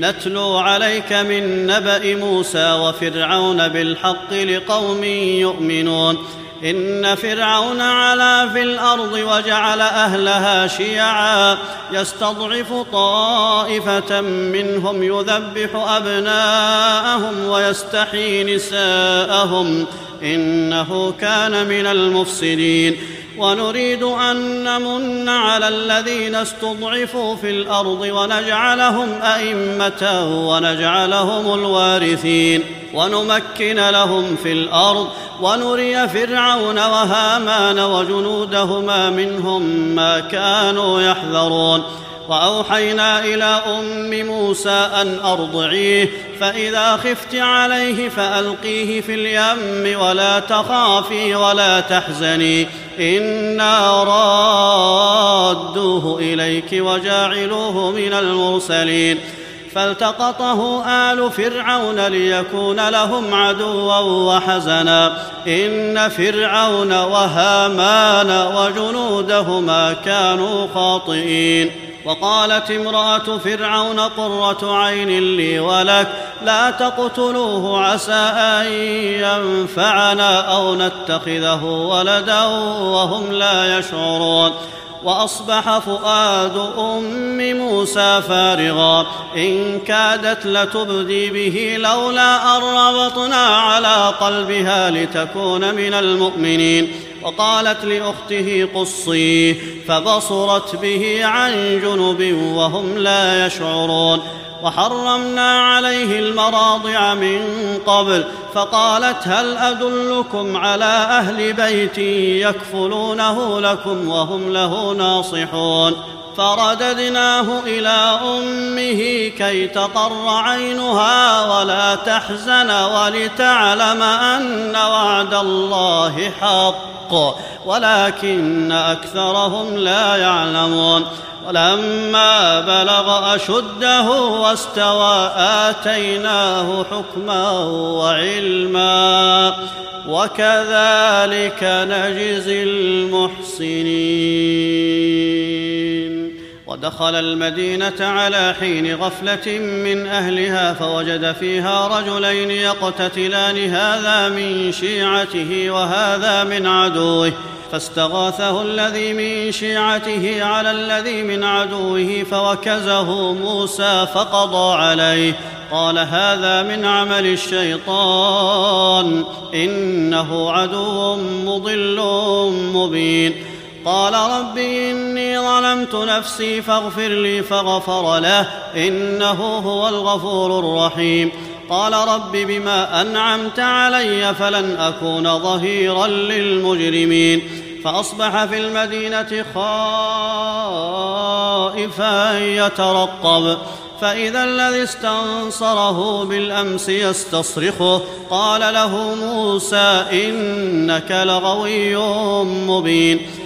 نتلو عليك من نبأ موسى وفرعون بالحق لقوم يؤمنون. إن فرعون علا في الأرض وجعل أهلها شيعا. يستضعف طائفة منهم يذبح أبناءهم ويستحيي نساءهم. إنه كان من المفسدين. ونريد أن نمن على الذين استضعفوا في الأرض ونجعلهم أئمة ونجعلهم الوارثين ونمكن لهم في الأرض ونري فرعون وهامان وجنودهما منهم ما كانوا يحذرون وأوحينا إلى أم موسى أن أرضعيه فإذا خفت عليه فألقيه في اليم ولا تخافي ولا تحزني إنا رادوه إليك وجاعلوه من المرسلين. فالتقطه آل فرعون ليكون لهم عدوا وحزنا إن فرعون وهامان وجنودهما كانوا خاطئين. وقالت امرأة فرعون قرة عين لي ولك لا تقتلوه عسى أن ينفعنا أو نتخذه ولدا وهم لا يشعرون. وأصبح فؤاد أم موسى فارغا إن كادت لتبدي به لولا أن ربطنا على قلبها لتكون من المؤمنين. وقالت لأخته قصيه فبصرت به عن جنب وهم لا يشعرون. وحرمنا عليه المراضع من قبل فقالت هل أدلكم على أهل بيت يكفلونه لكم وهم له ناصحون؟ فرددناه إلى أمه كي تقر عينها ولا تحزن ولتعلم أن وعد الله حق. ولكن أكثرهم لا يعلمون. ولما بلغ أشده واستوى آتيناه حكما وعلما. وكذلك نجزي المحسنين. ودخل المدينة على حين غفلة من أهلها فوجد فيها رجلين يقتتلان هذا من شيعته وهذا من عدوه. فاستغاثه الذي من شيعته على الذي من عدوه فوكزه موسى فقضى عليه. قال هذا من عمل الشيطان إنه عدو مضل مبين. قال رب إني ظلمت نفسي فاغفر لي فغفر له إنه هو الغفور الرحيم. قال رب بما أنعمت علي فلن أكون ظهيرا للمجرمين. فأصبح في المدينة خائفا يترقب. فإذا الذي استنصره بالأمس يستصرخه. قال له موسى إنك لغوي مبين.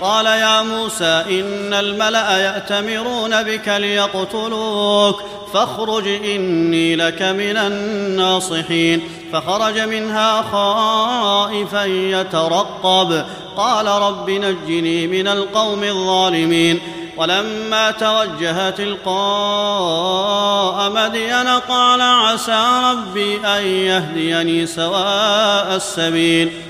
قال يا موسى إن الملأ يأتمرون بك ليقتلوك فاخرج إني لك من الناصحين. فخرج منها خائفا يترقب. قال رب نجني من القوم الظالمين. ولما توجه تلقاء مدين قال عسى ربي أن يهديني سواء السبيل.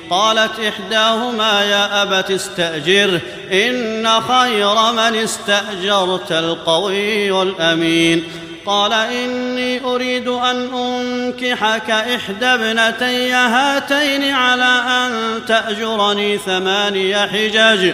قالت إحداهما يا أبت استاجره إن خير من استأجرت القوي الأمين. قال إني أريد أن أنكحك إحدى ابنتي هاتين على أن تأجرني ثماني حجج.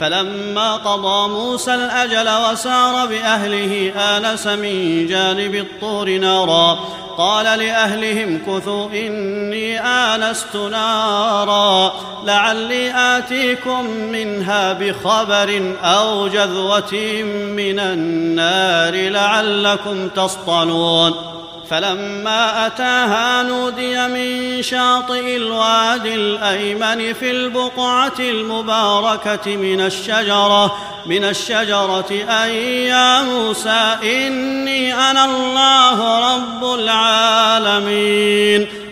فلما قضى موسى الأجل وسار بأهله آنس من جانب الطور نارا. قال لأهلهم كثوا إني آنست نارا. لعلي آتيكم منها بخبر أو جذوة من النار لعلكم تصطلون. فلما أتاها نودي من شاطئ الوادي الأيمن في البقعة المباركة من الشجرة من الشجرة أن يا موسى إني أنا الله رب العالمين.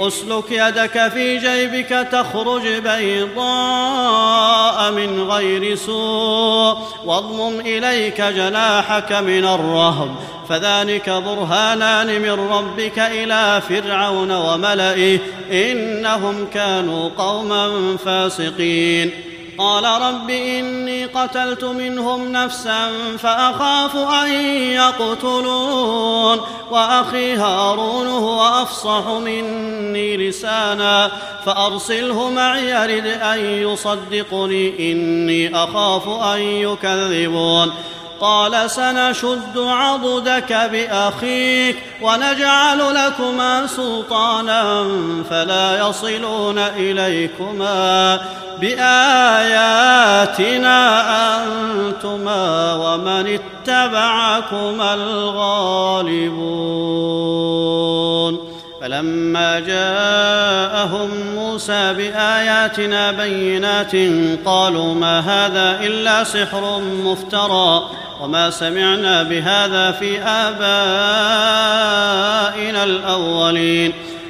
أسلك يدك في جيبك تخرج بيضاء من غير سوء واضمم إليك جناحك من الرهب فذلك برهانان من ربك إلى فرعون وملئه إنهم كانوا قوما فاسقين قال رب إني قتلت منهم نفسا فأخاف أن يقتلون وأخي هارون هو أفصح مني لسانا فأرسله معي يرد أن يصدقني إني أخاف أن يكذبون قال سنشد عضدك بأخيك ونجعل لكما سلطانا فلا يصلون إليكما بآياتنا أنتما ومن اتبعكما الغالبون. فلما جاءهم موسى بآياتنا بينات قالوا ما هذا إلا سحر مفترى وما سمعنا بهذا في آبائنا الأولين.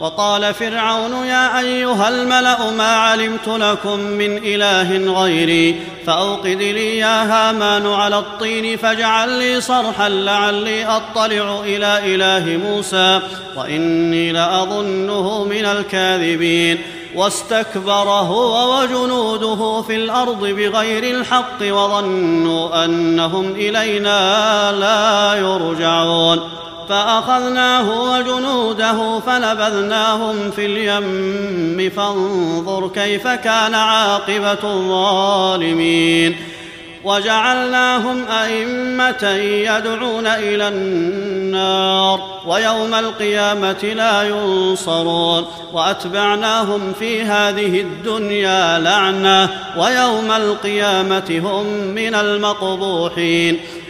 وقال فرعون يا أيها الملأ ما علمت لكم من إله غيري فأوقد لي يا هامان على الطين فاجعل لي صرحا لعلي أطلع إلى إله موسى وإني لأظنه من الكاذبين واستكبر هو وجنوده في الأرض بغير الحق وظنوا أنهم إلينا لا يرجعون فأخذناه وجنوده فنبذناهم في اليم فانظر كيف كان عاقبة الظالمين. وجعلناهم أئمة يدعون إلى النار ويوم القيامة لا ينصرون. وأتبعناهم في هذه الدنيا لعنة ويوم القيامة هم من المقبوحين.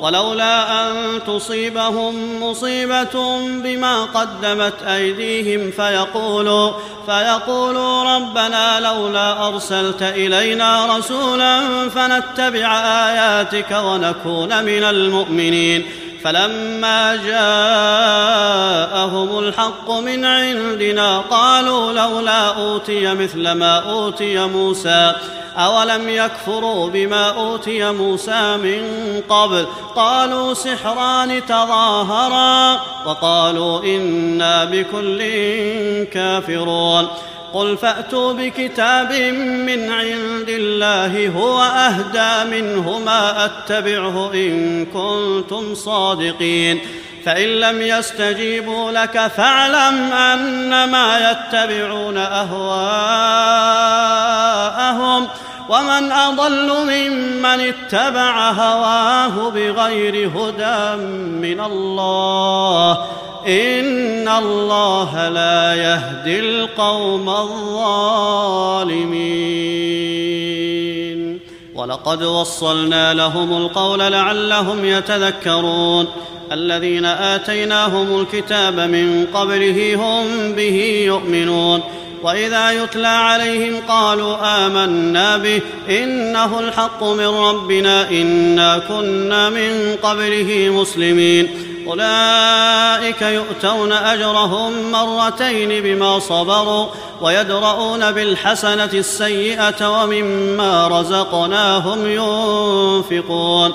ولولا أن تصيبهم مصيبة بما قدمت أيديهم فيقولوا فيقولوا ربنا لولا أرسلت إلينا رسولا فنتبع آياتك ونكون من المؤمنين. فلما جاءهم الحق من عندنا قالوا لولا أوتي مثل ما أوتي موسى. اولم يكفروا بما اوتي موسى من قبل قالوا سحران تظاهرا وقالوا أنا بكل كافرون قل فاتوا بكتاب من عند الله هو اهدى منهما اتبعه ان كنتم صادقين فإن لم يستجيبوا لك فاعلم انما يتبعون أهواءهم ومن أضل ممن اتبع هواه بغير هدى من الله إن الله لا يهدي القوم الظالمين ولقد وصلنا لهم القول لعلهم يتذكرون الذين آتيناهم الكتاب من قبله هم به يؤمنون. وإذا يتلى عليهم قالوا آمنا به إنه الحق من ربنا إنا كنا من قبله مسلمين. أولئك يؤتون أجرهم مرتين بما صبروا ويدرؤون بالحسنة السيئة ومما رزقناهم ينفقون.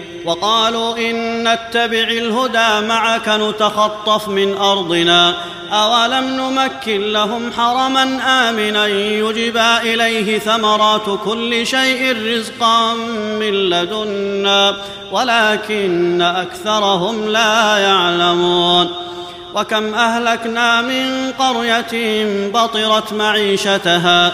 وقالوا إن نتبع الهدى معك نتخطف من أرضنا. أولم نمكن لهم حرما آمنا يجبى إليه ثمرات كل شيء رزقا من لدنا ولكن أكثرهم لا يعلمون. وكم أهلكنا من قرية بطرت معيشتها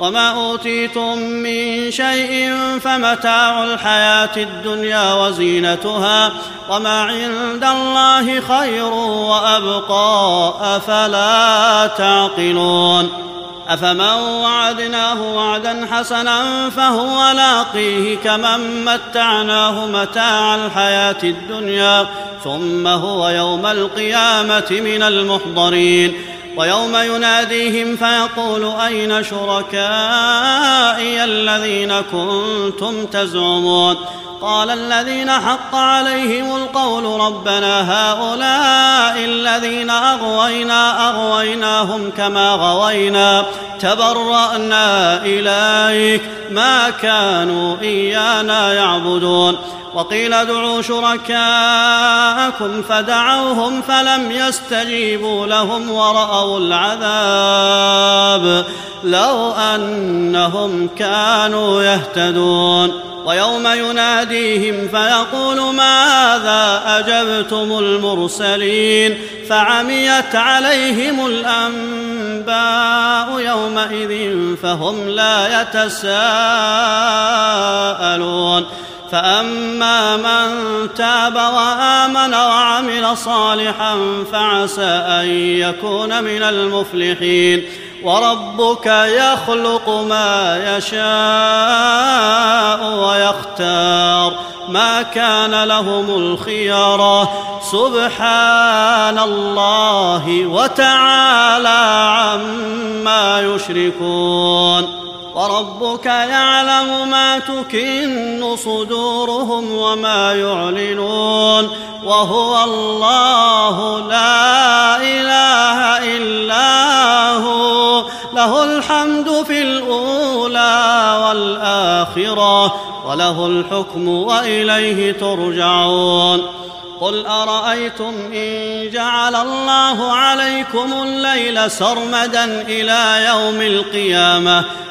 وما اوتيتم من شيء فمتاع الحياة الدنيا وزينتها وما عند الله خير وابقى افلا تعقلون افمن وعدناه وعدا حسنا فهو لاقيه كمن متعناه متاع الحياة الدنيا ثم هو يوم القيامه من المحضرين ويوم يناديهم فيقول أين شركائي الذين كنتم تزعمون قال الذين حق عليهم القول ربنا هؤلاء الذين أغوينا أغويناهم كما غوينا تبرأنا إليك ما كانوا إيانا يعبدون وقيل ادعوا شركاءكم فدعوهم فلم يستجيبوا لهم ورأوا العذاب لو أنهم كانوا يهتدون ويوم يناديهم فيقول ماذا أجبتم المرسلين فعميت عليهم الأنباء يومئذ فهم لا يتساءلون فأما من تاب وآمن وعمل صالحا فعسى أن يكون من المفلحين وربك يخلق ما يشاء ويختار ما كان لهم الخيره سبحان الله وتعالى عما يشركون. وربك يعلم ما تكن صدورهم وما يعلنون وهو الله لا إله إلا هو له الحمد في الأولى والآخرة وله الحكم وإليه ترجعون قل أرأيتم إن جعل الله عليكم الليل سرمدا إلى يوم القيامة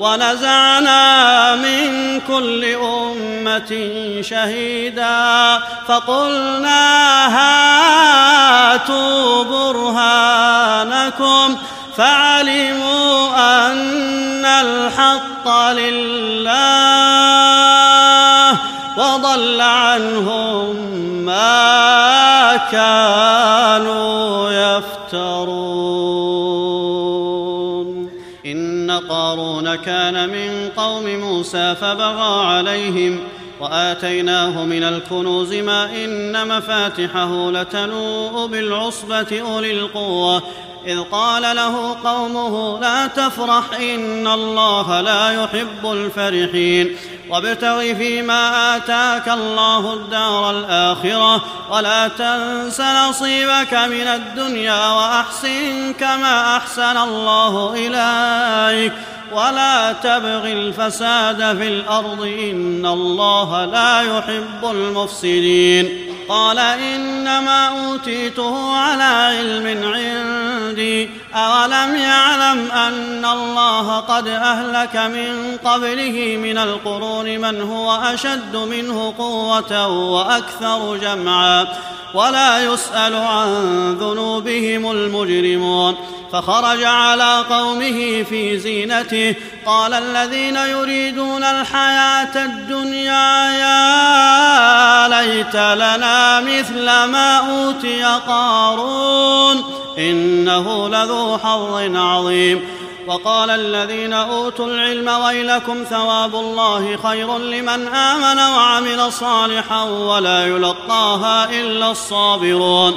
ونزعنا من كل أمة شهيدا فقلنا هاتوا برهانكم فعلموا أن الحق لله وضل عنهم ما كانوا كان من قوم موسى فبغى عليهم وآتيناه من الكنوز ما إن مفاتحه لتنوء بالعصبة أولي القوة. إذ قال له قومه لا تفرح إن الله لا يحب الفرحين. وابتغ فيما آتاك الله الدار الآخرة ولا تنس نصيبك من الدنيا وأحسن كما أحسن الله إليك. ولا تبغ الفساد في الأرض إن الله لا يحب المفسدين قال إنما أوتيته على علم عندي. أولم يعلم أن الله قد أهلك من قبله من القرون من هو أشد منه قوة وأكثر جمعا. ولا يسأل عن ذنوبهم المجرمون. فخرج على قومه في زينته. قال الذين يريدون الحياة الدنيا يا لنا مثل ما أوتي قارون إنه لذو حظ عظيم. وقال الذين أوتوا العلم ويلكم ثواب الله خير لمن آمن وعمل صالحا ولا يلقاها إلا الصابرون.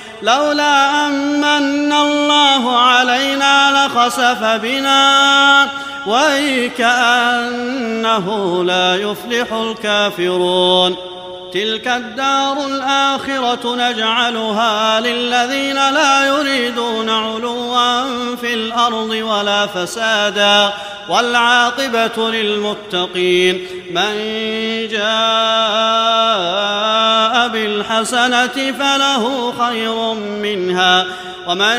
لولا أمن الله علينا لخسف بنا ويكأنه لا يفلح الكافرون تلك الدار الآخرة نجعلها للذين لا يريدون علوا في الأرض ولا فسادا والعاقبة للمتقين من جاء بالحسنة فله خير منها ومن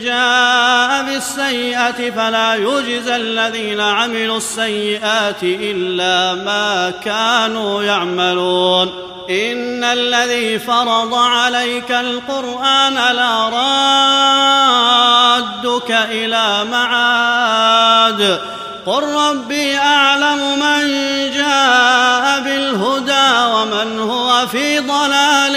جاء بالسيئة فلا يجزى الذين عملوا السيئات إلا ما كانوا يعملون إن الذي فرض عليك القرآن لرادك إلى معاد. قل ربي أعلم من جاء بالحسنة الهدى ومن هو في ضلال